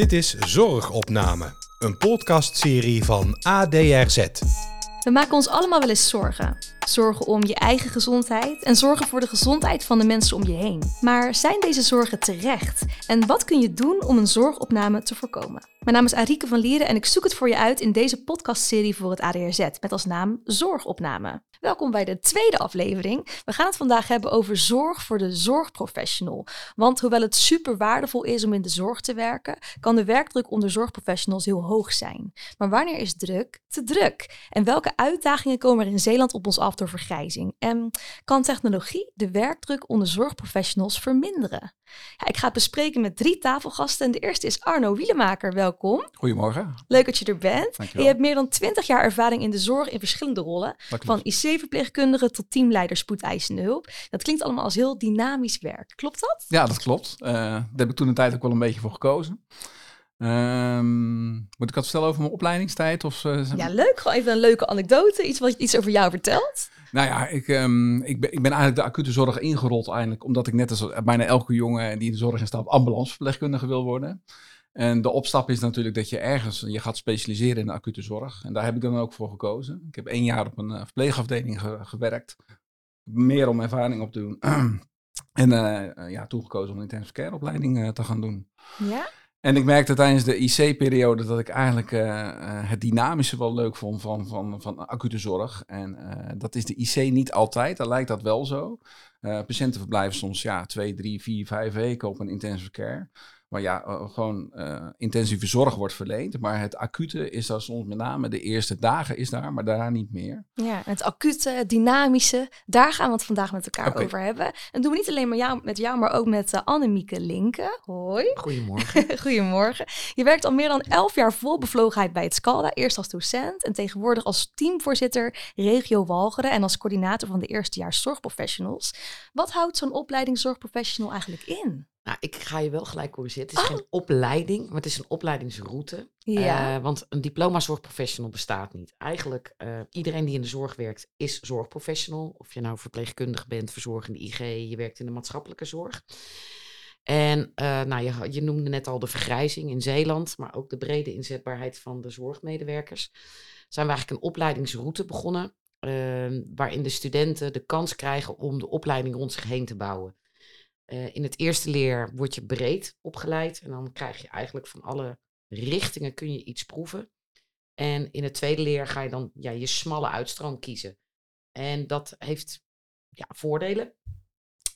Dit is Zorgopname, een podcastserie van ADRZ. We maken ons allemaal wel eens zorgen. Zorgen om je eigen gezondheid en zorgen voor de gezondheid van de mensen om je heen. Maar zijn deze zorgen terecht? En wat kun je doen om een zorgopname te voorkomen? Mijn naam is Arike van Lieren en ik zoek het voor je uit in deze podcastserie voor het ADRZ met als naam Zorgopname. Welkom bij de tweede aflevering. We gaan het vandaag hebben over zorg voor de zorgprofessional. Want hoewel het super waardevol is om in de zorg te werken, kan de werkdruk onder zorgprofessionals heel hoog zijn. Maar wanneer is druk te druk? En welke uitdagingen komen er in Zeeland op ons af door vergrijzing? En kan technologie de werkdruk onder zorgprofessionals verminderen? Ja, ik ga het bespreken met drie tafelgasten. En de eerste is Arno Wielemaker. Welkom. Goedemorgen. Leuk dat je er bent. Dankjewel. Je hebt meer dan 20 jaar ervaring in de zorg in verschillende rollen. Van klopt. IC-verpleegkundige tot teamleider spoedeisende hulp. Dat klinkt allemaal als heel dynamisch werk. Klopt dat? Ja, dat klopt. Eh, daar heb ik toen een tijd ook wel een beetje voor gekozen. Ehm, moet ik wat vertellen over mijn opleidingstijd? Of, eh, Ja, leuk. Gewoon even een leuke anekdote. Iets wat iets over jou vertelt. Nou ja, ik, ehm, ik, ben, ik ben eigenlijk de acute zorg ingerold eigenlijk, omdat ik net als bijna elke jongen die in de zorg instapt, ambulanceverpleegkundige wil worden. En de opstap is natuurlijk dat je ergens, je gaat specialiseren in de acute zorg. En daar heb ik dan ook voor gekozen. Ik heb één jaar op een eh, verpleegafdeling ge- gewerkt. Meer om ervaring op te doen. en eh, ja, toen gekozen om een intensive care opleiding te gaan doen. Ja? En ik merkte tijdens de IC-periode dat ik eigenlijk het dynamische wel leuk vond van, van, van acute zorg. En dat is de IC niet altijd, dan lijkt dat wel zo. Patiënten verblijven soms ja, twee, drie, vier, vijf weken op een intensive care. Waar ja, eh, gewoon eh, intensieve zorg wordt verleend. Maar het acute is daar soms met name de eerste dagen is daar, maar daarna niet meer. Ja, het acute, het dynamische, daar gaan we het vandaag met elkaar over hebben. En doen we niet alleen maar jou, met jou, maar ook met uh, Annemieke Linken. Hoi. Goedemorgen. Goedemorgen. Je werkt al meer dan elf jaar vol bevlogenheid bij het SCALDA. Eerst als docent en tegenwoordig als teamvoorzitter regio Walcheren en als coördinator van de eerstejaars zorgprofessionals. Wat houdt zo'n opleiding zorgprofessional eigenlijk in? Nou, ik ga je wel gelijk corrigeren. Het is geen opleiding, maar het is een opleidingsroute. Ja. Eh, want een diploma zorgprofessional bestaat niet. Eigenlijk, eh, iedereen die in de zorg werkt, is zorgprofessional. Of je nou verpleegkundige bent, verzorgende IG, je werkt in de maatschappelijke zorg. En eh, nou, je, je noemde net al de vergrijzing in Zeeland, maar ook de brede inzetbaarheid van de zorgmedewerkers. Zijn we eigenlijk een opleidingsroute begonnen, eh, waarin de studenten de kans krijgen om de opleiding rond zich heen te bouwen. Eh, in het eerste leer word je breed opgeleid en dan krijg je eigenlijk van alle richtingen kun je iets proeven. En in het tweede leer ga je dan ja, je smalle uitstroom kiezen. En dat heeft ja, voordelen.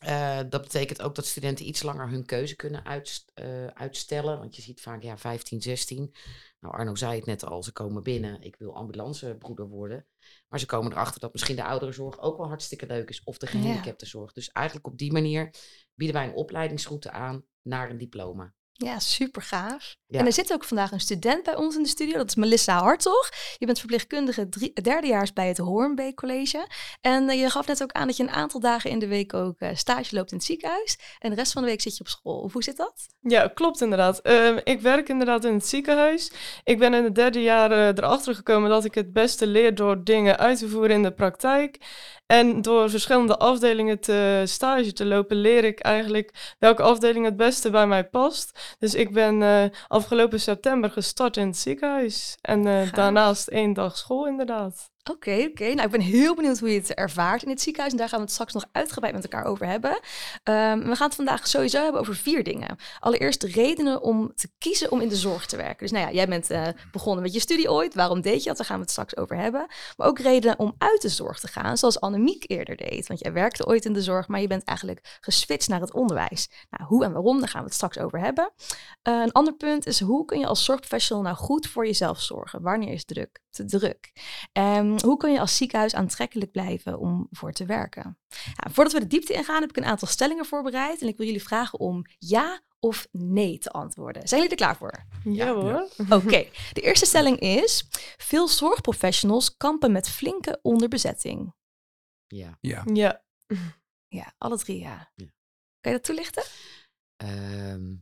Eh, dat betekent ook dat studenten iets langer hun keuze kunnen eh, uitstellen. Want je ziet vaak ja, 15, 16. Nou, Arno zei het net al, ze komen binnen. Ik wil ambulancebroeder worden. Maar ze komen erachter dat misschien de ouderenzorg ook wel hartstikke leuk is. Of de gehandicaptenzorg. Dus eigenlijk op die manier bieden wij een opleidingsroute aan naar een diploma. Ja, super gaaf. Ja. En er zit ook vandaag een student bij ons in de studio. Dat is Melissa Hartog. Je bent verpleegkundige drie, derdejaars bij het Hoornbeek College. En eh, je gaf net ook aan dat je een aantal dagen in de week ook eh, stage loopt in het ziekenhuis. En de rest van de week zit je op school. Of hoe zit dat? Ja, klopt inderdaad. Ehm, ik werk inderdaad in het ziekenhuis. Ik ben in het derde jaar eh, erachter gekomen dat ik het beste leer door dingen uit te voeren in de praktijk. En door verschillende afdelingen te stage te lopen, leer ik eigenlijk welke afdeling het beste bij mij past. Dus ik ben eh, afgelopen september gestart in het ziekenhuis. En eh, daarnaast één dag school inderdaad. Oké, oké. Nou, ik ben heel benieuwd hoe je het ervaart in het ziekenhuis. En daar gaan we het straks nog uitgebreid met elkaar over hebben. Ehm, we gaan het vandaag sowieso hebben over vier dingen. Allereerst de redenen om te kiezen om in de zorg te werken. Dus nou ja, jij bent eh, begonnen met je studie ooit. Waarom deed je dat? Daar gaan we het straks over hebben. Maar ook redenen om uit de zorg te gaan, zoals Annemiek eerder deed. Want jij werkte ooit in de zorg, maar je bent eigenlijk geswitcht naar het onderwijs. Nou, hoe en waarom, daar gaan we het straks over hebben. Eh, een ander punt is, hoe kun je als zorgprofessional nou goed voor jezelf zorgen? Wanneer is druk te druk? En hoe kun je als ziekenhuis aantrekkelijk blijven om voor te werken? Ja, voordat we de diepte ingaan, heb ik een aantal stellingen voorbereid. En ik wil jullie vragen om ja of nee te antwoorden. Zijn jullie er klaar voor? Ja, hoor. Oké, de eerste stelling is: veel zorgprofessionals kampen met flinke onderbezetting. Ja. Ja. Ja. Ja, alle drie ja. Ja. Kan je dat toelichten? Ehm,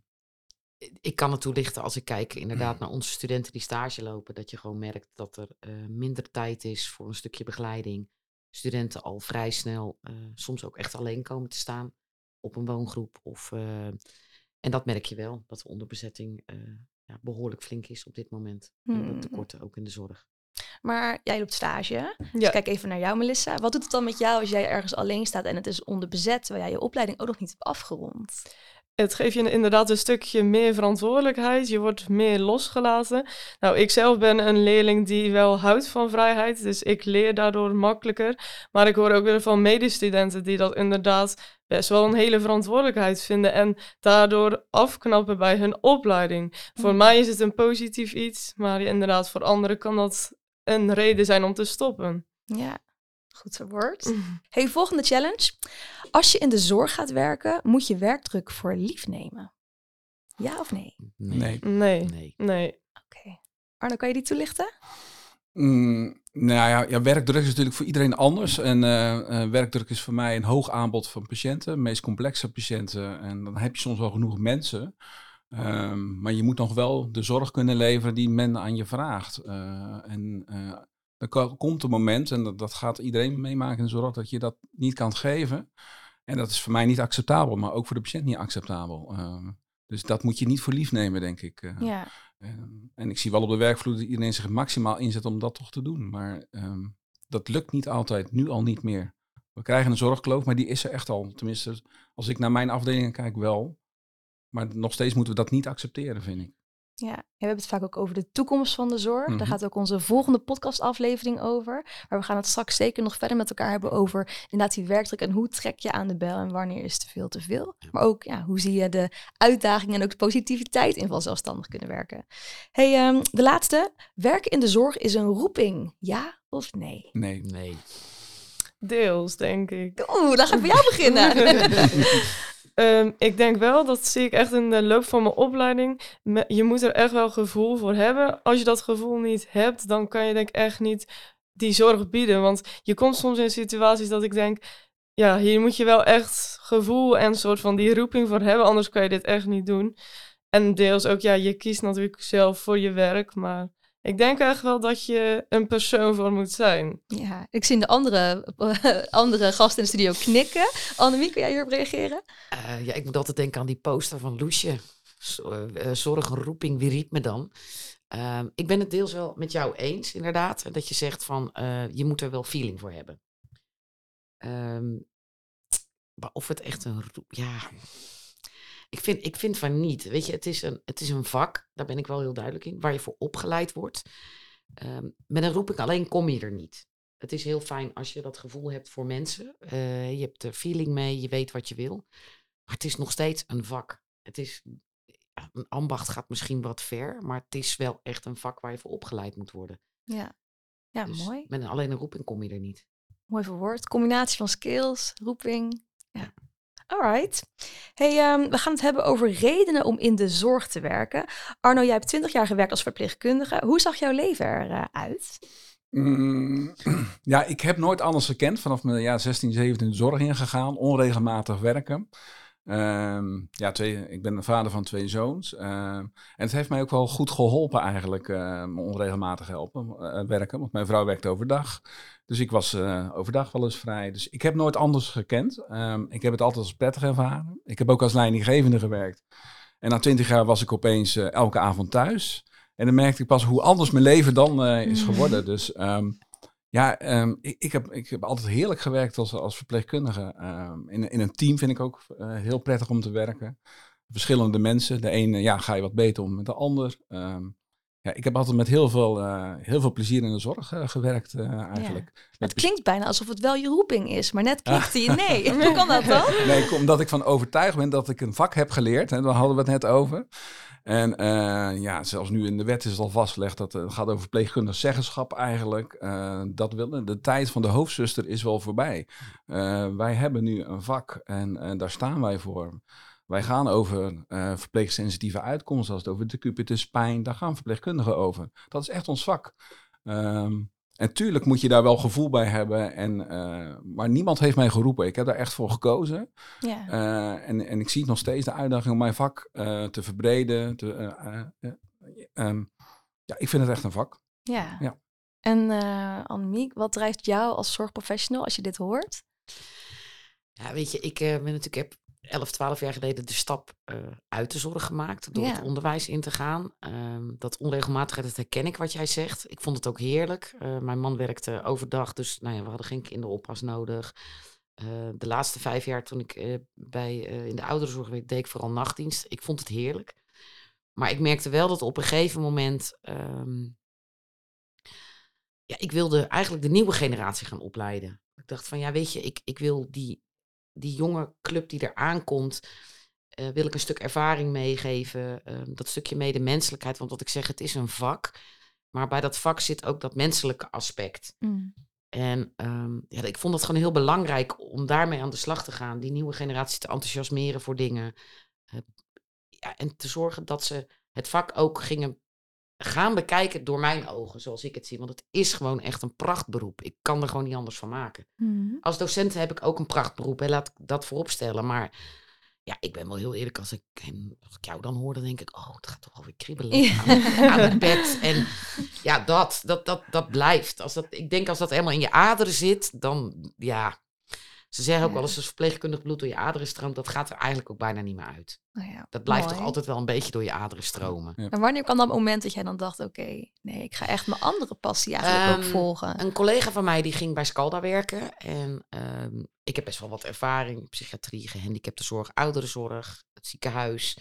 ik kan het toelichten als ik kijk inderdaad naar onze studenten die stage lopen, dat je gewoon merkt dat er eh, minder tijd is voor een stukje begeleiding. Studenten al vrij snel eh, soms ook echt alleen komen te staan op een woongroep. Of, eh, en dat merk je wel, dat de onderbezetting ja, behoorlijk flink is op dit moment. Hmm. De tekorten ook in de zorg. Maar jij loopt stage. Dus Ja. kijk even naar jou, Melissa. Wat doet het dan met jou als jij ergens alleen staat en het is onderbezet, terwijl jij je opleiding ook nog niet hebt afgerond? Het geeft je inderdaad een stukje meer verantwoordelijkheid. Je wordt meer losgelaten. Nou, ik zelf ben een leerling die wel houdt van vrijheid. Dus ik leer daardoor makkelijker. Maar ik hoor ook weer van medestudenten die dat inderdaad best wel een hele verantwoordelijkheid vinden. En daardoor afknappen bij hun opleiding. Voor Mm. mij is het een positief iets. Maar inderdaad, voor anderen kan dat een reden zijn om te stoppen. Ja, goed verwoord. Hey, volgende challenge. Als je in de zorg gaat werken, moet je werkdruk voor lief nemen. Ja of nee? Nee. Nee, Nee. nee. Oké. Arno, kan je die toelichten? Mm, nou ja, ja, werkdruk is natuurlijk voor iedereen anders. En eh, eh, werkdruk is voor mij een hoog aanbod van patiënten, de meest complexe patiënten. En dan heb je soms wel genoeg mensen. Ehm, maar je moet nog wel de zorg kunnen leveren die men aan je vraagt. Eh, en ko- komt een moment, en dat, dat gaat iedereen meemaken in de zorg, dat je dat niet kan geven. En dat is voor mij niet acceptabel, maar ook voor de patiënt niet acceptabel. Ehm, dus dat moet je niet voor lief nemen, denk ik. eh. Ja. Ehm, en ik zie wel op de werkvloer dat iedereen zich maximaal inzet om dat toch te doen. Maar ehm, dat lukt niet altijd, nu al niet meer. We krijgen een zorgkloof, maar die is er echt al. Tenminste, als ik naar mijn afdelingen kijk, wel. Maar nog steeds moeten we dat niet accepteren, vind ik. Ja, en we hebben het vaak ook over de toekomst van de zorg. Mhm. Daar gaat ook onze volgende podcastaflevering over. Maar we gaan het straks zeker nog verder met elkaar hebben over inderdaad die werkdruk en hoe trek je aan de bel en wanneer is te veel te veel. Maar ook ja, hoe zie je de uitdagingen en ook de positiviteit in van zelfstandig kunnen werken. Hey, ehm, de laatste. Werken in de zorg is een roeping. Ja of nee? Nee. Nee. Deels, denk ik. Oeh, dan ga ik bij jou beginnen. Ehm, ik denk wel, dat zie ik echt in de loop van mijn opleiding. Je moet er echt wel gevoel voor hebben. Als je dat gevoel niet hebt, dan kan je denk echt niet die zorg bieden. Want je komt soms in situaties dat ik denk, ja, hier moet je wel echt gevoel en soort van die roeping voor hebben. Anders kan je dit echt niet doen. En deels ook, ja, je kiest natuurlijk zelf voor je werk. Maar ik denk echt wel dat je een persoon voor moet zijn. ja, ik zie de andere, andere gasten in de studio knikken. Annemie, kun jij hierop reageren? Eh, ja, ik moet altijd denken aan die poster van Loesje. Eh, eh, zorg een roeping, wie riep me dan? Ehm, ik ben het deels wel met jou eens, inderdaad. Dat je zegt van, eh, je moet er wel feeling voor hebben. Ehm, maar of het echt een roep... Ja, ik vind, ik vind van niet. Weet je, het is, een, het is een vak, daar ben ik wel heel duidelijk in, waar je voor opgeleid wordt. Ehm, met een roeping alleen kom je er niet. Het is heel fijn als je dat gevoel hebt voor mensen. Eh, je hebt er feeling mee, je weet wat je wil. Maar het is nog steeds een vak. Het is, een ambacht gaat misschien wat ver, maar het is wel echt een vak waar je voor opgeleid moet worden. Ja, ja Dus mooi. Met een, alleen een roeping kom je er niet. Mooi verwoord. Combinatie van skills, roeping. Ja. Alright. Hey, ehm, we gaan het hebben over redenen om in de zorg te werken. Arno, jij hebt 20 jaar gewerkt als verpleegkundige. Hoe zag jouw leven eruit? Mm, ja, ik heb nooit anders gekend. Vanaf mijn jaar 16, 17 de zorg ingegaan. Onregelmatig werken. Ehm, ja, twee, ik ben de vader van twee zoons. Ehm, en het heeft mij ook wel goed geholpen eigenlijk, eh, onregelmatig helpen, eh, werken. Want mijn vrouw werkt overdag. Dus ik was eh, overdag wel eens vrij. Dus ik heb nooit anders gekend. Ehm, ik heb het altijd als prettig ervaren. Ik heb ook als leidinggevende gewerkt. En na twintig jaar was ik opeens eh, elke avond thuis. En dan merkte ik pas hoe anders mijn leven dan eh, is Mm. geworden. Dus ehm, ja, ehm, ik, ik, heb, ik heb altijd heerlijk gewerkt als, als verpleegkundige. In, in een team vind ik ook heel prettig om te werken. Verschillende mensen. De ene ja, ga je wat beter om met de ander. Ehm, ja, ik heb altijd met heel veel, eh, heel veel plezier in de zorg eh, gewerkt eh, eigenlijk. Het klinkt bijna alsof het wel je roeping is, maar net klikte je nee. Hoe kan dat dan? Nee, omdat ik van overtuigd ben dat ik een vak heb geleerd. Hè, daar hadden we het net over. En ja, zelfs nu in de wet is het al vastgelegd dat het gaat over verpleegkundig zeggenschap eigenlijk. Dat willen. De tijd van de hoofdzuster is wel voorbij. Wij hebben nu een vak en daar staan wij voor. Wij gaan over eh, verpleegsensitieve uitkomsten, als het over decubitus, pijn, daar gaan verpleegkundigen over. Dat is echt ons vak. Ehm, en tuurlijk moet je daar wel gevoel bij hebben. En, eh, maar niemand heeft mij geroepen. Ik heb daar echt voor gekozen. Ja. Eh, en, en ik zie nog steeds de uitdaging om mijn vak eh, te verbreden. Te, eh, eh, eh, ehm, ja, ik vind het echt een vak. ja. Ja. En eh Annemiek, wat drijft jou als zorgprofessional als je dit hoort? Ja, weet je, ik eh, ben natuurlijk heb 11, 12 jaar geleden de stap eh, uit de zorg gemaakt. Door Ja. het onderwijs in te gaan. Ehm, dat onregelmatigheid, dat herken ik wat jij zegt. Ik vond het ook heerlijk. Eh, mijn man werkte overdag, dus nou ja, we hadden geen kinderoppas nodig. Eh, de laatste vijf jaar toen ik bij, in de ouderenzorg werkte, deed ik vooral nachtdienst. Ik vond het heerlijk. Maar ik merkte wel dat op een gegeven moment... ehm, ja, ik wilde eigenlijk de nieuwe generatie gaan opleiden. Ik dacht van, ja, weet je, ik, ik wil die, die jonge club die er aankomt, eh, wil ik een stuk ervaring meegeven. ehm, dat stukje medemenselijkheid, want wat ik zeg, het is een vak. Maar bij dat vak zit ook dat menselijke aspect. Mm. En ehm, ja, ik vond het gewoon heel belangrijk om daarmee aan de slag te gaan. Die nieuwe generatie te enthousiasmeren voor dingen. Eh, ja, en te zorgen dat ze het vak ook gingen gaan bekijken door mijn ogen, zoals ik het zie. Want het is gewoon echt een prachtberoep. Ik kan er gewoon niet anders van maken. Mm. Als docent heb ik ook een prachtberoep, hè, laat ik dat voorop stellen. Maar ja, ik ben wel heel eerlijk, als ik, hem, als ik jou dan hoor, dan denk ik, oh, het gaat toch wel weer kriebelen Ja. aan, aan het bed. En ja, dat, dat, dat, dat blijft. Als dat, ik denk als dat helemaal in je aderen zit, dan ja. Ze zeggen ook Ja. wel eens als verpleegkundig bloed door je aderen stroomt, dat gaat er eigenlijk ook bijna niet meer uit. Nou ja, Dat blijft mooi. toch altijd wel een beetje door je aderen stromen. En wanneer kwam dat moment dat jij dan dacht, oké, nee, ik ga echt mijn andere passie eigenlijk ook Ehm, volgen? Een collega van mij die ging bij Scalda werken. En ehm, ik heb best wel wat ervaring. Psychiatrie, gehandicaptenzorg, ouderenzorg, het ziekenhuis.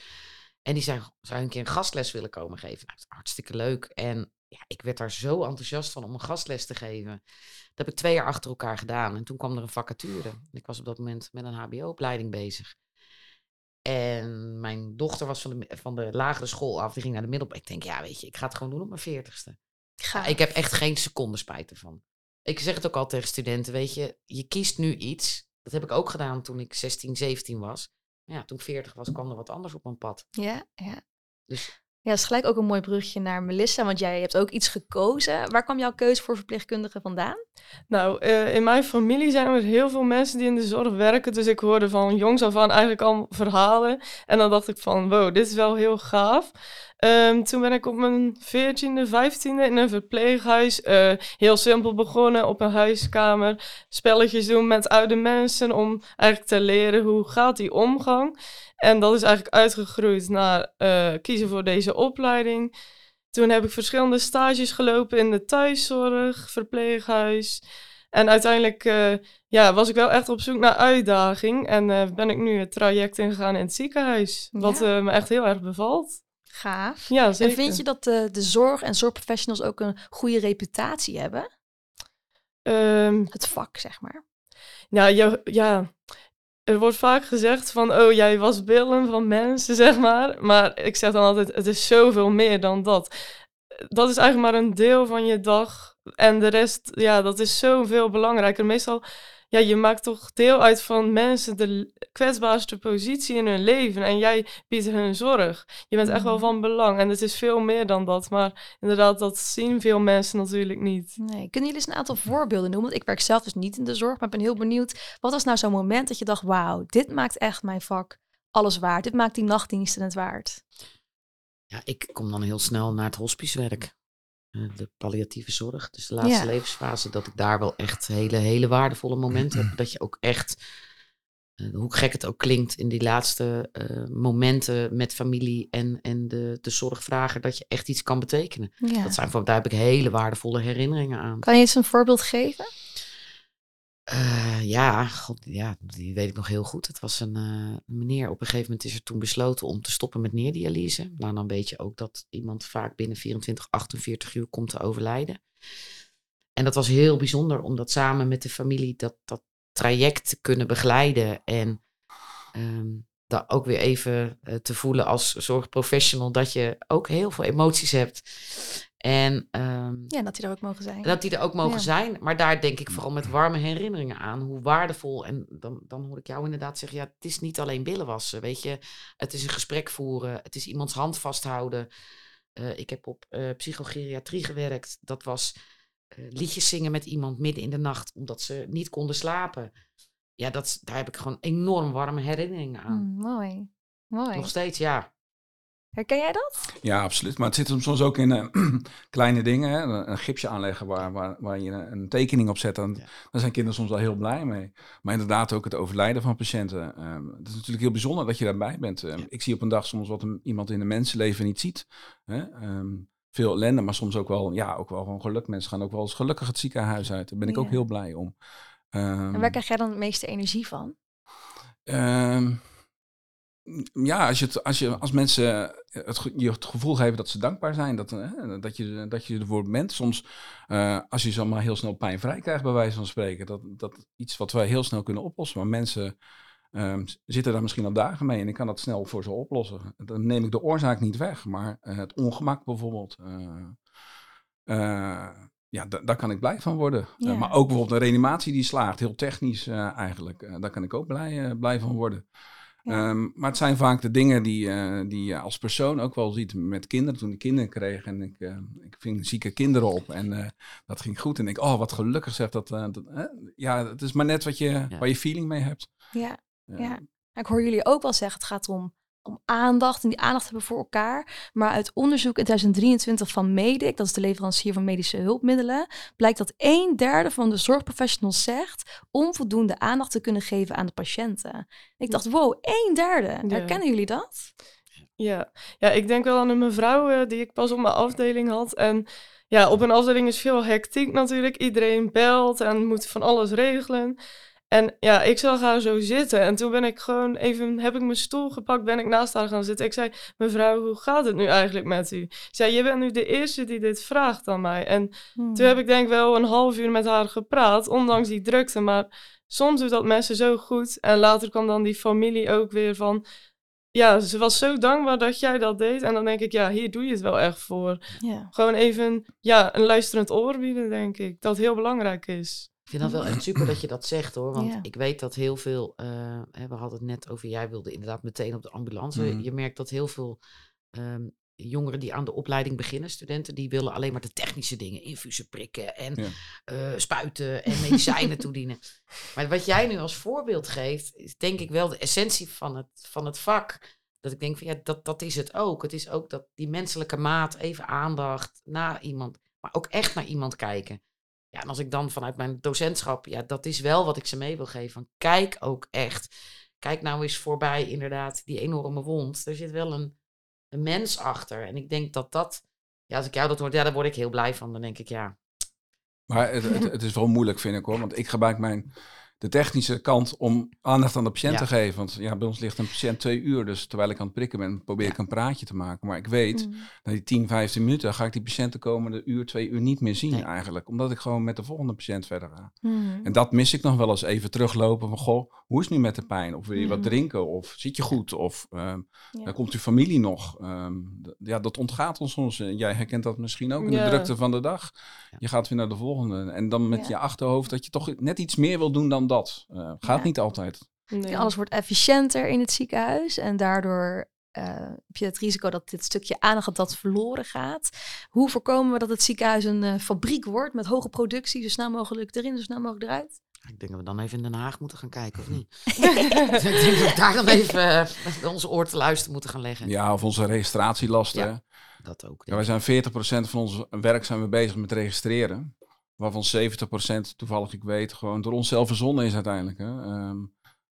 En die zei, zou een keer een gastles willen komen geven? Nou, hartstikke leuk. En ja, ik werd daar zo enthousiast van om een gastles te geven. Dat heb ik twee jaar achter elkaar gedaan. En toen kwam er een vacature. Ik was op dat moment met een hbo-opleiding bezig. En mijn dochter was van de, van de lagere school af. Die ging naar de middelbare. Ik denk, ja, weet je, ik ga het gewoon doen op mijn veertigste. Ga. Ja, ik heb echt geen seconde spijt ervan. Ik zeg het ook al tegen studenten, weet je, je kiest nu iets. Dat heb ik ook gedaan toen ik 16, 17 was. Ja, toen ik 40 was, kwam er wat anders op mijn pad. Ja, ja. Dus Ja, dat is gelijk ook een mooi brugje naar Melissa, want jij hebt ook iets gekozen. Waar kwam jouw keuze voor verpleegkundige vandaan? Nou, eh, in mijn familie zijn er heel veel mensen die in de zorg werken. Dus ik hoorde van jongs af aan eigenlijk al verhalen. En dan dacht ik van, wow, dit is wel heel gaaf. Ehm, toen ben ik op mijn 14e, 15e in een verpleeghuis eh, heel simpel begonnen op een huiskamer. Spelletjes doen met oude mensen om eigenlijk te leren hoe gaat die omgang. En dat is eigenlijk uitgegroeid naar eh, kiezen voor deze opleiding. Toen heb ik verschillende stages gelopen in de thuiszorg, verpleeghuis. En uiteindelijk eh, ja, was ik wel echt op zoek naar uitdaging. En eh, ben ik nu het traject ingegaan in het ziekenhuis. Wat Ja. me echt heel erg bevalt. Gaaf. Ja, zeker. En vind je dat de, de zorg en zorgprofessionals ook een goede reputatie hebben? Ehm, Het vak, zeg maar. ja, je, ja, er wordt vaak gezegd van, oh, jij was Willem van mensen, zeg maar. Maar ik zeg dan altijd, het is zoveel meer dan dat. Dat is eigenlijk maar een deel van je dag. En de rest, ja, dat is zoveel belangrijker. Meestal, ja, je maakt toch deel uit van mensen de kwetsbaarste positie in hun leven. En jij biedt hun zorg. Je bent echt wel Mhm. van belang. En het is veel meer dan dat. Maar inderdaad, dat zien veel mensen natuurlijk niet. Nee. Kunnen jullie eens een aantal voorbeelden noemen? Want ik werk zelf dus niet in de zorg, maar ik ben heel benieuwd. Wat was nou zo'n moment dat je dacht, wauw, dit maakt echt mijn vak alles waard. Dit maakt die nachtdiensten het waard. ja, ik kom dan heel snel naar het hospicewerk. Eh, de palliatieve zorg, dus de laatste Ja. levensfase, dat ik daar wel echt hele, hele waardevolle momenten heb. Dat je ook echt, eh, hoe gek het ook klinkt, in die laatste eh, momenten met familie en, en de, de zorgvrager, dat je echt iets kan betekenen. Ja. Dat zijn, daar heb ik hele waardevolle herinneringen aan. Kan je eens een voorbeeld geven? Eh, ja, god, ja, die weet ik nog heel goed. Het was een eh, meneer, op een gegeven moment is er toen besloten om te stoppen met neerdialyse. Maar dan weet je ook dat iemand vaak binnen 24, 48 uur komt te overlijden. En dat was heel bijzonder om dat samen met de familie dat, dat traject te kunnen begeleiden. En ehm dat ook weer even eh, te voelen als zorgprofessional dat je ook heel veel emoties hebt. En ehm, Ja, dat die er ook mogen zijn. dat die er ook mogen Ja. zijn. Maar daar denk ik vooral met warme herinneringen aan. Hoe waardevol. En dan, dan hoor ik jou inderdaad zeggen: ja, het is niet alleen billen wassen. Weet je, het is een gesprek voeren. Het is iemands hand vasthouden. Eh, ik heb op eh psychogeriatrie gewerkt. Dat was liedjes zingen met iemand midden in de nacht. omdat ze niet konden slapen. Ja, dat, daar heb ik gewoon enorm warme herinneringen aan. Mm, mooi. Mooi. Nog steeds, ja. Herken jij dat? Ja, absoluut. Maar het zit hem soms ook in eh, kleine dingen. Hè? Een, een gipsje aanleggen waar, waar, waar je een, een tekening op zet. Dan, Ja. Daar zijn kinderen soms wel heel blij mee. Maar inderdaad ook het overlijden van patiënten. Ehm, het is natuurlijk heel bijzonder dat je daarbij bent. Ehm, Ja. Ik zie op een dag soms wat een, iemand in een mensenleven niet ziet. Hè? Ehm, veel ellende, maar soms ook wel, ja, ook wel gewoon geluk. Mensen gaan ook wel eens gelukkig het ziekenhuis uit. Daar ben ik ook heel blij om. Ehm, En waar krijg jij dan het meeste energie van? Ehm, ja, als, je het, als, je, als mensen het, ge- je het gevoel geven dat ze dankbaar zijn, dat, eh, dat, je, dat je ervoor bent. Soms, eh, als je zomaar heel snel pijnvrij krijgt, bij wijze van spreken, dat, dat iets wat wij heel snel kunnen oplossen. Maar mensen ehm, zitten daar misschien al dagen mee en ik kan dat snel voor ze oplossen. Dan neem ik de oorzaak niet weg, maar eh, het ongemak bijvoorbeeld. eh, eh, ja, da- daar kan ik blij van worden. Eh, maar ook bijvoorbeeld een reanimatie die slaagt, heel technisch eh, eigenlijk. Eh, daar kan ik ook blij, blij van worden. Ja. Ehm, maar het zijn vaak de dingen die, eh, die je als persoon ook wel ziet met kinderen. Toen ik kinderen kreeg en ik, eh, ik ving zieke kinderen op en eh, dat ging goed. En ik, oh wat gelukkig zeg dat. eh? Ja, het is maar net wat je, waar je feeling mee hebt. Ja, Ja. ja. Ik hoor jullie ook wel zeggen, het gaat om, om aandacht en die aandacht hebben voor elkaar. Maar uit onderzoek in 2023 van Medic, dat is de leverancier van medische hulpmiddelen, blijkt dat een derde van de zorgprofessionals zegt onvoldoende aandacht te kunnen geven aan de patiënten. Ik dacht, wow, een derde. Herkennen jullie dat? Ja. ja, ik denk wel aan een mevrouw eh, die ik pas op mijn afdeling had. En ja, op een afdeling is veel hectiek natuurlijk. Iedereen belt en moet van alles regelen. En ja, ik zag haar zo zitten. En toen ben ik gewoon even, heb ik mijn stoel gepakt, ben ik naast haar gaan zitten. Ik zei, mevrouw, hoe gaat het nu eigenlijk met u? Ik zei, je bent nu de eerste die dit vraagt aan mij. En Hmm. toen heb ik denk wel een half uur met haar gepraat, ondanks die drukte. Maar soms doet dat mensen zo goed. En later kwam dan die familie ook weer van... Ja, ze was zo dankbaar dat jij dat deed. En dan denk ik, ja, hier doe je het wel echt voor. Ja. Gewoon even ja, een luisterend oor bieden, denk ik. Dat heel belangrijk is. Ik vind dat wel echt super dat je dat zegt hoor. Want Ja. ik weet dat heel veel. eh, hè, we hadden het net over. Jij wilde inderdaad meteen op de ambulance. Mhm. Je merkt dat heel veel ehm, jongeren die aan de opleiding beginnen, studenten, die willen alleen maar de technische dingen. Infusen prikken en Ja. eh, spuiten en medicijnen toedienen. Maar wat jij nu als voorbeeld geeft, is denk ik wel de essentie van het, van het vak. Dat ik denk van ja, dat, dat is het ook. Het is ook dat die menselijke maat, even aandacht naar iemand, maar ook echt naar iemand kijken. Ja, en als ik dan vanuit mijn docentschap, ja, dat is wel wat ik ze mee wil geven. Van kijk ook echt. Kijk nou eens voorbij, inderdaad, die enorme wond. Er zit wel een, een mens achter. En ik denk dat dat, ja, als ik jou dat hoor, ja, daar word ik heel blij van. Dan denk ik, ja, Maar het, het, het is wel moeilijk, vind ik hoor. Want ik gebruik mijn, de technische kant om aandacht aan de patiënt Ja. te geven. Want ja, bij ons ligt een patiënt twee uur. Dus terwijl ik aan het prikken ben, probeer ik een praatje te maken. Maar ik weet, na die 10, 15 minuten ga ik die patiënt de komende uur, twee uur niet meer zien Nee. eigenlijk. Omdat ik gewoon met de volgende patiënt verder ga. Hmm. En dat mis ik nog wel eens even teruglopen van, goh, hoe is het nu met de pijn? Of wil je wat Mhm. drinken? Of zit je goed? Of ehm, Ja. dan komt uw familie nog? Ehm, ja, dat ontgaat ons soms. En Jij herkent dat misschien ook in de drukte van de dag. Je gaat weer naar de volgende. En dan met Ja. je achterhoofd dat je toch net iets meer wil doen dan dat. Eh, gaat Ja. niet altijd. Nee. Alles wordt efficiënter in het ziekenhuis en daardoor eh, heb je het risico dat dit stukje aandacht dat verloren gaat. Hoe voorkomen we dat het ziekenhuis een eh, fabriek wordt met hoge productie, zo snel mogelijk erin, zo snel mogelijk eruit? ik denk dat we dan even in Den Haag moeten gaan kijken, of niet? Dus ik denk dat we daar dan even onze oor te luisteren moeten gaan leggen. Ja, of onze registratielasten. Ja. Dat ook. Ja, wij zijn 40% van ons werk zijn we bezig met registreren. Waarvan 70% toevallig ik weet gewoon door onszelf verzonnen is uiteindelijk. Hè? Ehm,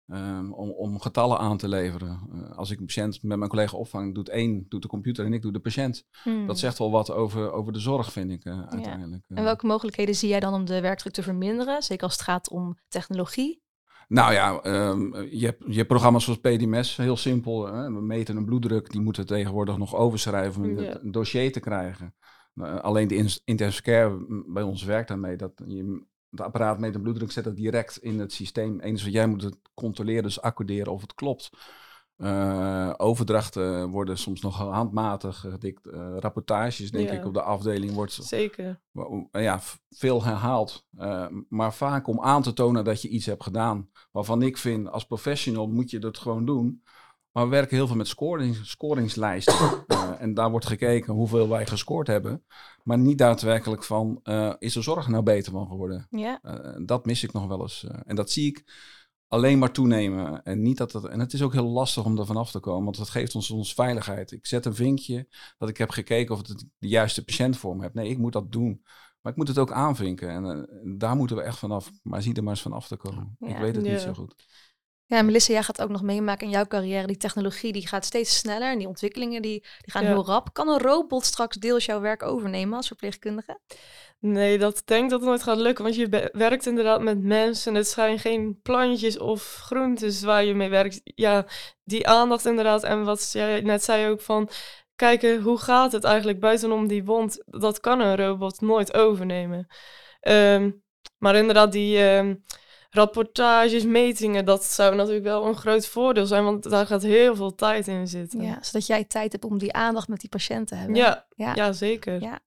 ehm, om, om getallen aan te leveren. Eh, als ik een patiënt met mijn collega opvang, doet één doet de computer en ik doe de patiënt. Hmm. Dat zegt wel wat over, over de zorg, vind ik eh, uiteindelijk. En welke mogelijkheden zie jij dan om de werkdruk te verminderen? Zeker als het gaat om technologie. Nou ja, ehm, je, hebt, je hebt programma's zoals PDMS, heel simpel. Hè? We meten een bloeddruk, die moeten tegenwoordig nog overschrijven om Ja. het- een dossier te krijgen. Nou, alleen de intensive care bij ons werkt daarmee dat je het apparaat meet de bloeddruk, zet het direct in het systeem. Eens wat jij moet het controleren, dus accorderen of het klopt. Eh, overdrachten worden soms nog handmatig gedikt. Eh, rapportages, denk Ja. ik, op de afdeling wordt Zeker. ja, veel herhaald. Eh, maar vaak om aan te tonen dat je iets hebt gedaan. Waarvan ik vind, als professional moet je dat gewoon doen. Maar we werken heel veel met scoring, scoringslijsten. Eh, en daar wordt gekeken hoeveel wij gescoord hebben. Maar niet daadwerkelijk van, eh, is de zorg nou beter van geworden? Ja. Eh, dat mis ik nog wel eens. en dat zie ik alleen maar toenemen. En, niet dat het, en het is ook heel lastig om er vanaf te komen, want dat geeft ons ons veiligheid. Ik zet een vinkje dat ik heb gekeken of het de juiste patiënt voor me heb. Nee, ik moet dat doen. Maar ik moet het ook aanvinken. En daar moeten we echt vanaf. Maar zie er maar eens vanaf te komen. Ja. Ik weet het Ja. niet zo goed. Ja, Melissa, jij gaat ook nog meemaken in jouw carrière. Die technologie die gaat steeds sneller en die ontwikkelingen die, die gaan Ja. heel rap. Kan een robot straks deels jouw werk overnemen als verpleegkundige? Nee, dat denk ik dat het nooit gaat lukken. Want je werkt inderdaad met mensen. Het zijn geen plantjes of groentes waar je mee werkt. Ja, die aandacht inderdaad. En wat jij net zei ook van... Kijken, hoe gaat het eigenlijk buitenom die wond? Dat kan een robot nooit overnemen. Ehm, maar inderdaad, die ehm, rapportages, metingen... dat zou natuurlijk wel een groot voordeel zijn. Want daar gaat heel veel tijd in zitten. Ja, zodat jij tijd hebt om die aandacht met die patiënt te hebben. ja, Ja. ja, zeker. Ja.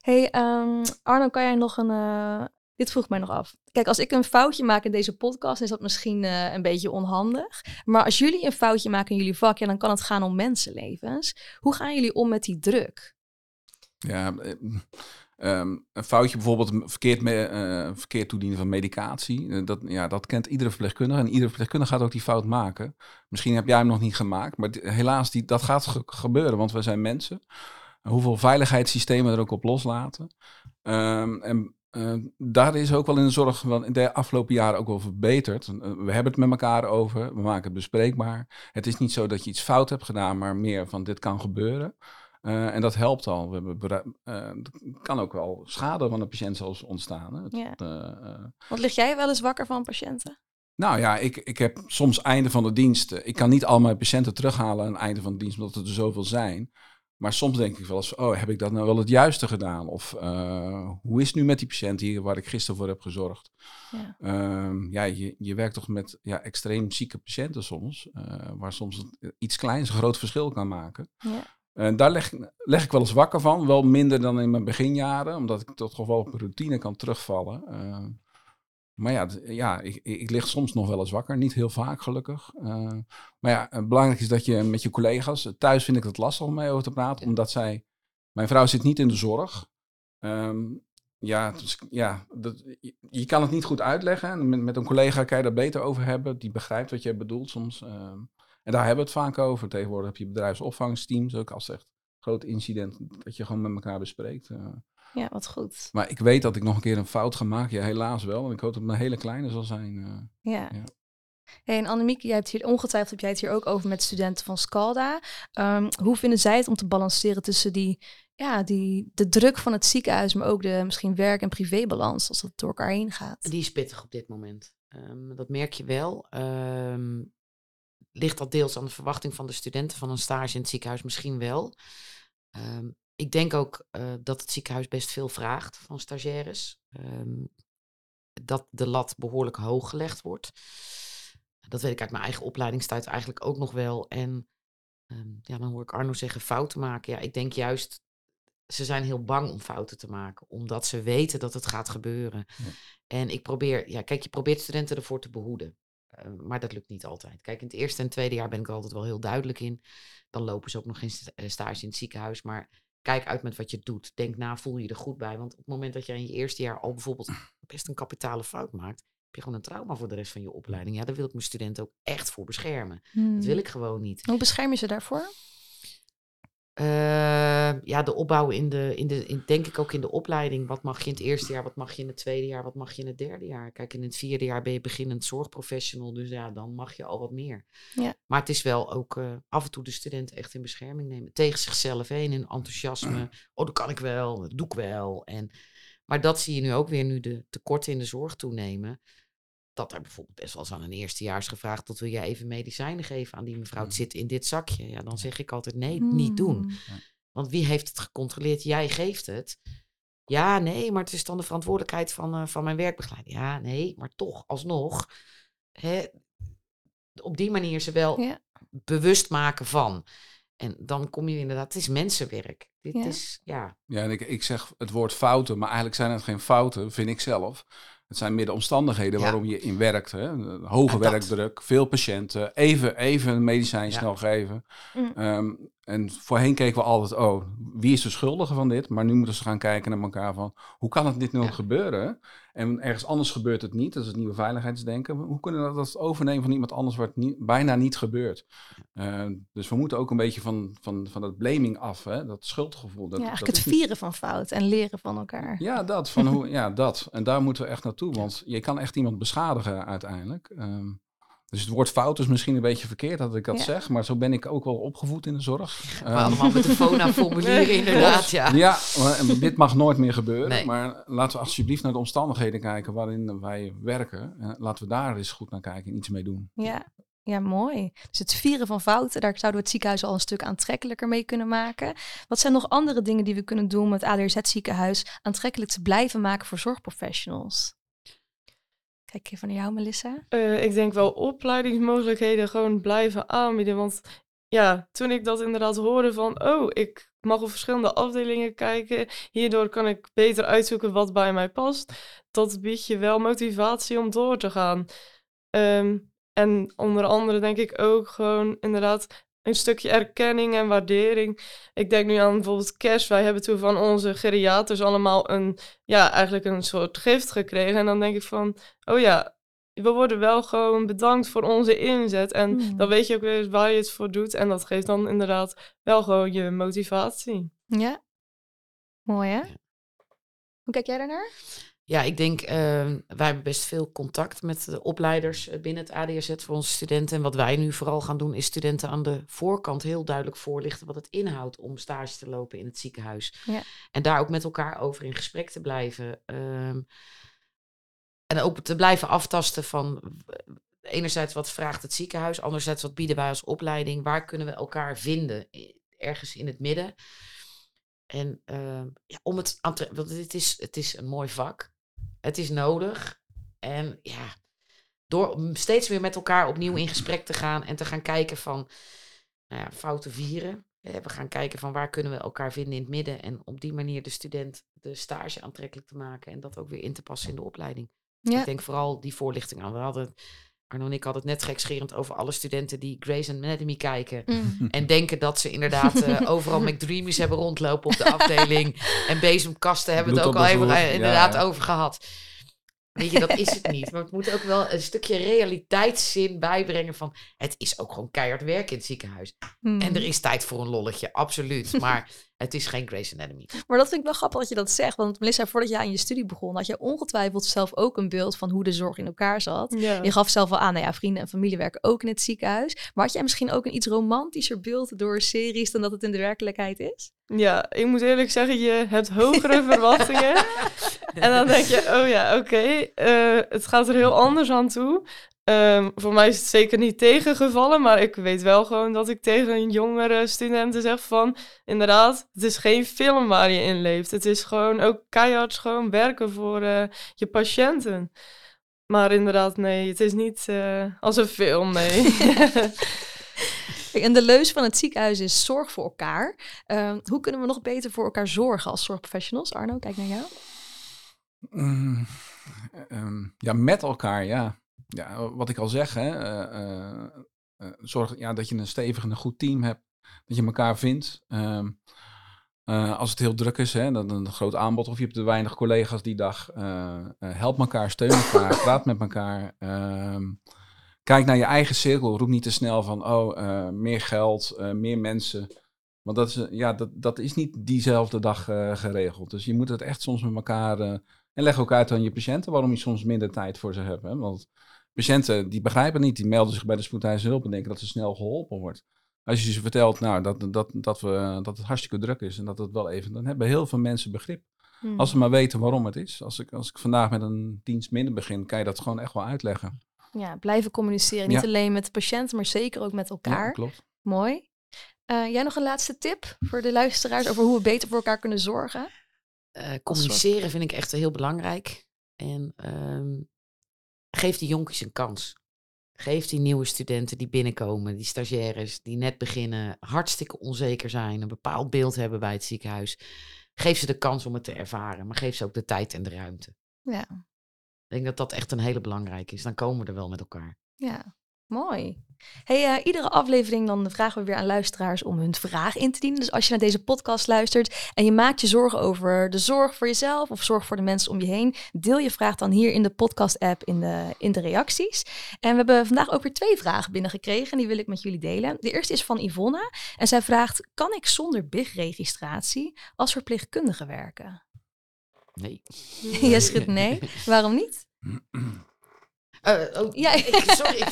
Hey, ehm, Arno, kan jij nog een. eh, dit vroeg mij nog af. Kijk, als ik een foutje maak in deze podcast, is dat misschien eh, een beetje onhandig. Maar als jullie een foutje maken in jullie vak, ja, dan kan het gaan om mensenlevens. Hoe gaan jullie om met die druk? Ja, eh, ehm, een foutje bijvoorbeeld verkeerd, eh, verkeerd toedienen van medicatie. eh, dat, ja, dat kent iedere verpleegkundige. En iedere verpleegkundige gaat ook die fout maken. Misschien heb jij hem nog niet gemaakt. Maar helaas, die, dat gaat ge- gebeuren. Want we zijn mensen. Hoeveel veiligheidssystemen er ook op loslaten. Ehm, en eh, daar is ook wel in de zorg in de afgelopen jaren ook wel verbeterd. We hebben het met elkaar over. We maken het bespreekbaar. Het is niet zo dat je iets fout hebt gedaan. Maar meer van dit kan gebeuren. Eh, en dat helpt al. We hebben eh, kan ook wel schade van een patiënt zelfs ontstaan. Hè. Ja. eh, Want lig jij wel eens wakker van patiënten? nou ja, ik, ik heb soms einde van de dienst. Ik kan niet al mijn patiënten terughalen aan het einde van de dienst, omdat er zoveel zijn. Maar soms denk ik wel eens, oh, heb ik dat nou wel het juiste gedaan? Of hoe is het nu met die patiënt hier waar ik gisteren voor heb gezorgd? Ja. Ehm, ja, je, je werkt toch met ja, extreem zieke patiënten soms, waar soms iets kleins een groot verschil kan maken. Ja. En daar leg, ik- leg ik wel eens wakker van. Wel minder dan in mijn beginjaren, omdat ik toch wel op routine kan terugvallen. Eh, maar ja, ja ik, ik lig soms nog wel eens wakker. Niet heel vaak, gelukkig. Eh, maar ja, eh, belangrijk is dat je met je collega's... Thuis vind ik het lastig om mee over te praten, omdat zij... Mijn vrouw zit niet in de zorg. Ehm, ja, dus, ja dat, je, je kan het niet goed uitleggen. En Met, met een collega kan je daar beter over hebben. Die begrijpt wat je bedoelt soms. Ehm, en daar hebben we het vaak over. Tegenwoordig heb je bedrijfsopvangsteams ook als echt groot incident. Dat je gewoon met elkaar bespreekt. eh. ja, wat goed. Maar ik weet dat ik nog een keer een fout ga maken. Ja, helaas wel. En ik hoop dat het een hele kleine zal zijn. eh. Ja. Ja. Hey, en Annemiek, jij hebt hier ongetwijfeld heb jij het hier ook over met studenten van Scalda. Ehm, hoe vinden zij het om te balanceren tussen die, ja, die, de druk van het ziekenhuis, maar ook de misschien werk- en privébalans, als dat door elkaar heen gaat? Die is pittig op dit moment. Ehm, dat merk je wel. Ehm, ligt dat deels aan de verwachting van de studenten van een stage in het ziekenhuis? Misschien wel. Ehm, ik denk ook eh, dat het ziekenhuis best veel vraagt van stagiaires. Ehm, dat de lat behoorlijk hoog gelegd wordt. Dat weet ik uit mijn eigen opleidingstijd eigenlijk ook nog wel. En ehm, ja, dan hoor ik Arno zeggen fouten maken. Ja, ik denk juist, ze zijn heel bang om fouten te maken. Omdat ze weten dat het gaat gebeuren. En ik probeer, ja, kijk, je probeert studenten ervoor te behoeden. Eh, maar dat lukt niet altijd. Kijk, in het eerste en tweede jaar ben ik er altijd wel heel duidelijk in. Dan lopen ze ook nog geen eh, stage in het ziekenhuis. Maar kijk uit met wat je doet. Denk na, voel je er goed bij. Want op het moment dat je in je eerste jaar al bijvoorbeeld best een kapitale fout maakt, heb je gewoon een trauma voor de rest van je opleiding. Ja, daar wil ik mijn studenten ook echt voor beschermen. Hmm. Dat wil ik gewoon niet. Hoe bescherm je ze daarvoor? Eh, ja, de opbouw in de, in de in, denk ik ook in de opleiding. Wat mag je in het eerste jaar, wat mag je in het tweede jaar, wat mag je in het derde jaar? Kijk, in het vierde jaar ben je beginnend zorgprofessional, dus ja, dan mag je al wat meer. Ja. Maar het is wel ook eh, af en toe de studenten echt in bescherming nemen. Tegen zichzelf heen, in enthousiasme. Oh, dat kan ik wel, dat doe ik wel. En, maar dat zie je nu ook weer, nu de tekorten in de zorg toenemen. Dat er bijvoorbeeld best wel eens aan een eerstejaars gevraagd... tot wil jij even medicijnen geven aan die mevrouw? Het zit in dit zakje. Ja, dan zeg ik altijd nee, niet doen. Want wie heeft het gecontroleerd? Jij geeft het. Ja, nee, maar het is dan de verantwoordelijkheid van, eh, van mijn werkbegeleider. Ja, nee, maar toch, alsnog. Hè, op die manier ze wel Ja. bewust maken van. En dan kom je inderdaad, het is mensenwerk. Dit Ja. is, ja, Ja, en ik, ik zeg het woord fouten, maar eigenlijk zijn het geen fouten, vind ik zelf. Het zijn meer de omstandigheden Ja. waarom je in werkt. Hè? Hoge dat. werkdruk, veel patiënten, even, even een medicijn Ja. snel geven. Mm. Ehm, en voorheen keken we altijd, oh, wie is de schuldige van dit? Maar nu moeten ze gaan kijken naar elkaar van, hoe kan het dit nu Ja. gebeuren? En ergens anders gebeurt het niet, dat is het nieuwe veiligheidsdenken. Hoe kunnen we dat overnemen van iemand anders waar het niet, bijna niet gebeurt? Eh, dus we moeten ook een beetje van, van, van dat blaming af, hè? dat schuldgevoel. Dat, ja, eigenlijk het niet- vieren van fout en leren van elkaar. ja, dat. Van hoe, ja, dat. En daar moeten we echt naartoe. Want je kan echt iemand beschadigen uiteindelijk. Ehm, dus het woord fout is misschien een beetje verkeerd dat ik dat Ja. zeg. Maar zo ben ik ook wel opgevoed in de zorg. Maar Ehm, allemaal met de FONA-formulieren inderdaad, ja. ja, en dit mag nooit meer gebeuren. Nee. Maar laten we alsjeblieft naar de omstandigheden kijken waarin wij werken. Eh, laten we daar eens goed naar kijken en iets mee doen. Ja, ja, mooi. Dus het vieren van fouten, daar zouden we het ziekenhuis al een stuk aantrekkelijker mee kunnen maken. Wat zijn nog andere dingen die we kunnen doen om het ADRZ-ziekenhuis aantrekkelijk te blijven maken voor zorgprofessionals? Kijk even naar jou, Melissa. Eh, ik denk wel opleidingsmogelijkheden gewoon blijven aanbieden. Want ja, toen ik dat inderdaad hoorde van, oh, ik mag op verschillende afdelingen kijken. Hierdoor kan ik beter uitzoeken wat bij mij past. Dat biedt je wel motivatie om door te gaan. Ehm, en onder andere denk ik ook gewoon inderdaad een stukje erkenning en waardering. Ik denk nu aan bijvoorbeeld kerst. Wij hebben toen van onze geriaters allemaal een, ja, eigenlijk een soort gift gekregen. En dan denk ik van, oh ja, we worden wel gewoon bedankt voor onze inzet. En Hmm. dan weet je ook weer eens waar je het voor doet. En dat geeft dan inderdaad wel gewoon je motivatie. Ja, mooi hè? Hoe kijk jij daarnaar? Ja, ik denk, eh, wij hebben best veel contact met de opleiders eh, binnen het ADSZ voor onze studenten. En wat wij nu vooral gaan doen, is studenten aan de voorkant heel duidelijk voorlichten wat het inhoudt om stage te lopen in het ziekenhuis. Ja. En daar ook met elkaar over in gesprek te blijven. ehm, en ook te blijven aftasten van enerzijds wat vraagt het ziekenhuis, anderzijds wat bieden wij als opleiding. Waar kunnen we elkaar vinden? Ergens in het midden. En ehm, ja, om het aan te, want het is, het is een mooi vak. Het is nodig. En ja, door steeds weer met elkaar opnieuw in gesprek te gaan en te gaan kijken van nou ja, fouten vieren. We gaan kijken van waar kunnen we elkaar vinden in het midden. En op die manier de student de stage aantrekkelijk te maken. En dat ook weer in te passen in de opleiding. Ja, Ik denk vooral die voorlichting aan. We hadden, Arno en ik hadden het net gekscherend over alle studenten die Grey's Anatomy kijken. Mm. En denken dat ze inderdaad eh, overal McDreamies hebben rondlopen op de afdeling. En bezemkasten hebben we het ook al even eh, ja, inderdaad ja. over gehad. Weet je, dat is het niet. Maar het moet ook wel een stukje realiteitszin bijbrengen van... het is ook gewoon keihard werk in het ziekenhuis. Mm. En er is tijd voor een lolletje, absoluut. Maar het is geen Grey's Anatomy. Maar dat vind ik wel grappig dat je dat zegt. Want Melissa, voordat je aan je studie begon, had je ongetwijfeld zelf ook een beeld van hoe de zorg in elkaar zat. Ja. Je gaf zelf al aan, nou ja, vrienden en familie werken ook in het ziekenhuis. Maar had jij misschien ook een iets romantischer beeld door series dan dat het in de werkelijkheid is? Ja, ik moet eerlijk zeggen, je hebt hogere verwachtingen. En dan denk je, oh ja, oké, eh, het gaat er heel anders aan toe. Ehm, voor mij is het zeker niet tegengevallen, maar ik weet wel gewoon dat ik tegen jongere studenten zeg van, inderdaad, het is geen film waar je in leeft. Het is gewoon ook keihard gewoon werken voor eh, je patiënten. Maar inderdaad, nee, het is niet eh, als een film, nee. En de leus van het ziekenhuis is zorg voor elkaar. Ehm, hoe kunnen we nog beter voor elkaar zorgen als zorgprofessionals? Arno, kijk naar jou. Mm, ehm, ja, met elkaar, ja. Ja. Wat ik al zeg, hè, eh, eh, eh, zorg ja, dat je een stevig en een goed team hebt. Dat je elkaar vindt. Ehm, eh, als het heel druk is, hè, dan een groot aanbod of je hebt te weinig collega's die dag. eh, eh, help elkaar, steun elkaar, praat met elkaar. Ehm, kijk naar je eigen cirkel. Roep niet te snel van, oh, eh, meer geld, eh, meer mensen. Want dat is, eh, ja, dat, dat is niet diezelfde dag eh, geregeld. Dus je moet het echt soms met elkaar... eh, en leg ook uit aan je patiënten waarom je soms minder tijd voor ze hebt. Hè? Want patiënten die begrijpen niet, die melden zich bij de spoedeisende hulp en denken dat ze snel geholpen wordt. Als je ze vertelt nou, dat, dat, dat, we, dat het hartstikke druk is en dat het wel even, dan hebben heel veel mensen begrip. Hmm. Als ze maar weten waarom het is. Als ik, als ik vandaag met een dienst minder begin, kan je dat gewoon echt wel uitleggen. Ja, blijven communiceren. Niet Ja. alleen met de patiënt, maar zeker ook met elkaar. Ja, klopt. Mooi. Eh, jij nog een laatste tip voor de luisteraars over hoe we beter voor elkaar kunnen zorgen? Eh, communiceren vind ik echt heel belangrijk. En ehm, geef die jonkies een kans. Geef die nieuwe studenten die binnenkomen, die stagiaires die net beginnen, hartstikke onzeker zijn, een bepaald beeld hebben bij het ziekenhuis. Geef ze de kans om het te ervaren, maar geef ze ook de tijd en de ruimte. Ja. Ik denk dat dat echt een hele belangrijke is. Dan komen we er wel met elkaar. Ja. Mooi. Hey, eh, iedere aflevering dan vragen we weer aan luisteraars om hun vraag in te dienen. Dus als je naar deze podcast luistert en je maakt je zorgen over de zorg voor jezelf of zorg voor de mensen om je heen, deel je vraag dan hier in de podcast-app in de, in de reacties. En we hebben vandaag ook weer twee vragen binnengekregen en die wil ik met jullie delen. De eerste is van Yvonne en zij vraagt, kan ik zonder BIG-registratie als verpleegkundige werken? Nee. Jij schudt nee. Waarom niet? Eh, oh, Ja. ik- sorry.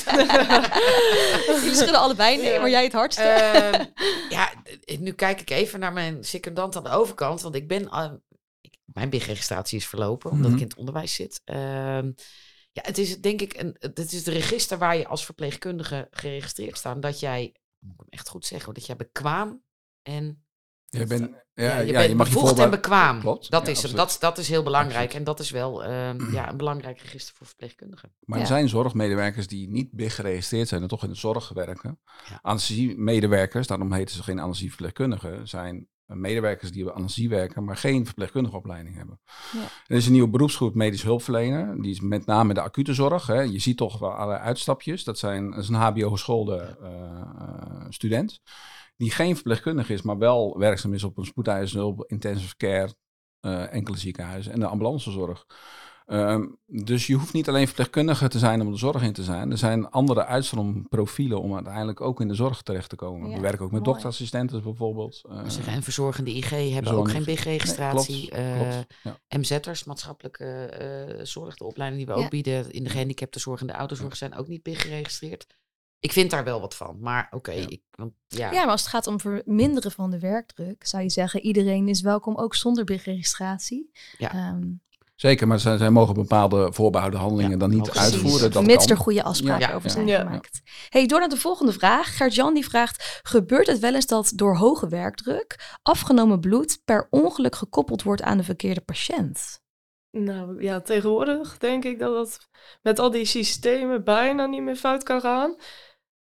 Jullie schudden allebei nee, Ja. maar jij het hardste. Ehm, ja, eh, nu kijk ik even naar mijn secondant aan de overkant. Want ik ben. al- ik, mijn BIG-registratie is verlopen, omdat ik Mhm. in het onderwijs zit. Ehm, ja, het is denk ik. Een, het is het register waar je als verpleegkundige geregistreerd staat. Dat jij. Moet ik hem echt goed zeggen, dat jij bekwaam en. Je bent, ja, je bent mag je bevoegd en bekwaam. Klopt, Dat is hem. Dat, dat is heel belangrijk. Absoluut. En dat is wel ehm, ja, een belangrijk register voor verpleegkundigen. Maar er zijn zorgmedewerkers die niet BIG geregistreerd zijn en toch in de zorg werken. Anesthesiemedewerkers, daarom heten ze geen anesthesieverpleegkundigen, zijn medewerkers die bij anesthesie werken, maar geen verpleegkundige opleiding hebben. Ja. Er is een nieuwe beroepsgroep medisch hulpverlener, die is met name de acute zorg. Hè. Je ziet toch wel allerlei uitstapjes. Dat, zijn, dat is een hbo-geschoolde eh, eh, student, die geen verpleegkundige is, maar wel werkzaam is op een spoedeisende intensive care, eh, enkele ziekenhuizen en de ambulancezorg. Ehm, dus je hoeft niet alleen verpleegkundige te zijn om de zorg in te zijn. Er zijn andere uitstroomprofielen om uiteindelijk ook in de zorg terecht te komen. Ja, We werken ook met mooi. doktersassistenten bijvoorbeeld. Eh, en verzorgende IG hebben ook geen BIG-registratie. Nee, Eh, ja. MZ'ers, maatschappelijke eh, zorg, de opleiding die we Ja. ook bieden in de gehandicaptenzorg en de ouderzorg zijn ook niet BIG geregistreerd. Ik vind daar wel wat van, maar oké, Ja. want, ja. Ja, maar als het gaat om verminderen van de werkdruk, zou je zeggen, iedereen is welkom, ook zonder BIG-registratie. Ja. Ehm, Zeker, maar zij, zij mogen bepaalde voorbehouden handelingen Ja, dan niet precies. uitvoeren. Dat mits kan. er goede afspraken Ja, over zijn Ja. gemaakt. Hey, door naar de volgende vraag. Gert-Jan die vraagt, gebeurt het wel eens dat door hoge werkdruk afgenomen bloed per ongeluk gekoppeld wordt aan de verkeerde patiënt? Nou ja, tegenwoordig denk ik dat dat met al die systemen bijna niet meer fout kan gaan.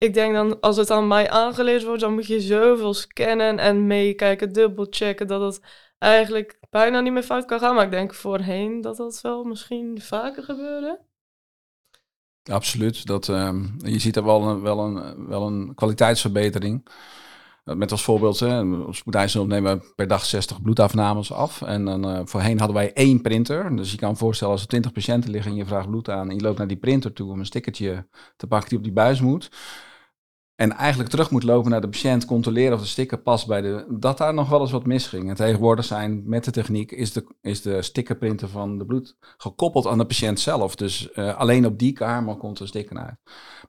Ik denk dan, als het aan mij aangeleerd wordt, dan moet je zoveel scannen en meekijken, dubbelchecken, dat het eigenlijk bijna niet meer fout kan gaan. Maar ik denk voorheen dat dat wel misschien vaker gebeurde. Absoluut. Dat, ehm, je ziet er wel een, wel een, wel een kwaliteitsverbetering. Eh, Met als voorbeeld, hè, op spoedeisende nemen we per dag 60 bloedafnames af. En dan, eh, voorheen hadden wij één printer. Dus je kan voorstellen als er 20 patiënten liggen en je vraagt bloed aan. En je loopt naar die printer toe om een stickertje te pakken die op die buis moet. En eigenlijk terug moet lopen naar de patiënt, controleren of de sticker past bij de. Dat daar nog wel eens wat misging. En tegenwoordig zijn met de techniek is de, is de stickerprinter van de bloed gekoppeld aan de patiënt zelf. Dus eh, alleen op die kamer komt een sticker uit.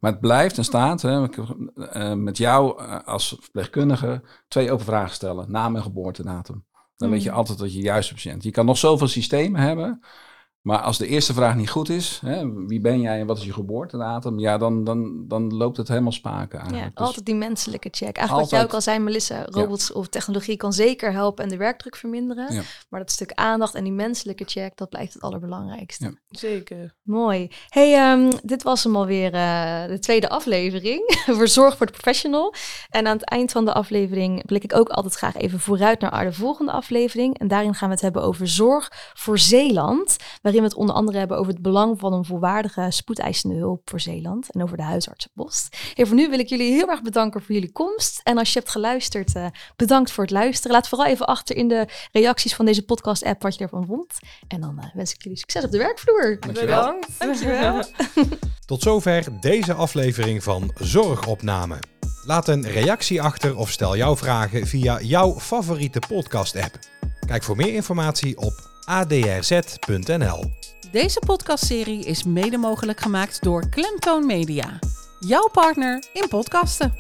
Maar het blijft en staat hè, eh, met jou eh, als verpleegkundige twee open vragen stellen. Naam en geboortedatum. Dan weet je Mm. altijd dat je de juiste patiënt. Je kan nog zoveel systemen hebben. Maar als de eerste vraag niet goed is, hè, wie ben jij en wat is je geboortedatum? Ja, dan, dan, dan loopt het helemaal spaken Ja, eigenlijk. Dus- altijd die menselijke check. Eigenlijk wat jij Altijd. ook al zei, Melissa, robots of technologie kan zeker helpen en de werkdruk verminderen. Ja. Maar dat stuk aandacht en die menselijke check, dat blijft het allerbelangrijkste. Ja. Zeker. Mooi. Hey, ehm, dit was hem alweer uh, de tweede aflevering voor Zorg voor de Professional. En aan het eind van de aflevering blik ik ook altijd graag even vooruit naar de volgende aflevering. En daarin gaan we het hebben over zorg voor Zeeland. Waarin we het onder andere hebben over het belang van een volwaardige spoedeisende hulp voor Zeeland. En over de huisartsenpost. Hey, voor nu wil ik jullie heel erg bedanken voor jullie komst. En als je hebt geluisterd, uh, bedankt voor het luisteren. Laat vooral even achter in de reacties van deze podcast-app wat je ervan vond. En dan uh, wens ik jullie succes op de werkvloer. Dankjewel. Bedankt. Dankjewel. Tot zover deze aflevering van Zorgopname. Laat een reactie achter of stel jouw vragen via jouw favoriete podcast-app. Kijk voor meer informatie op adrz.nl. Deze podcastserie is mede mogelijk gemaakt door Klemtoon Media, jouw partner in podcasten.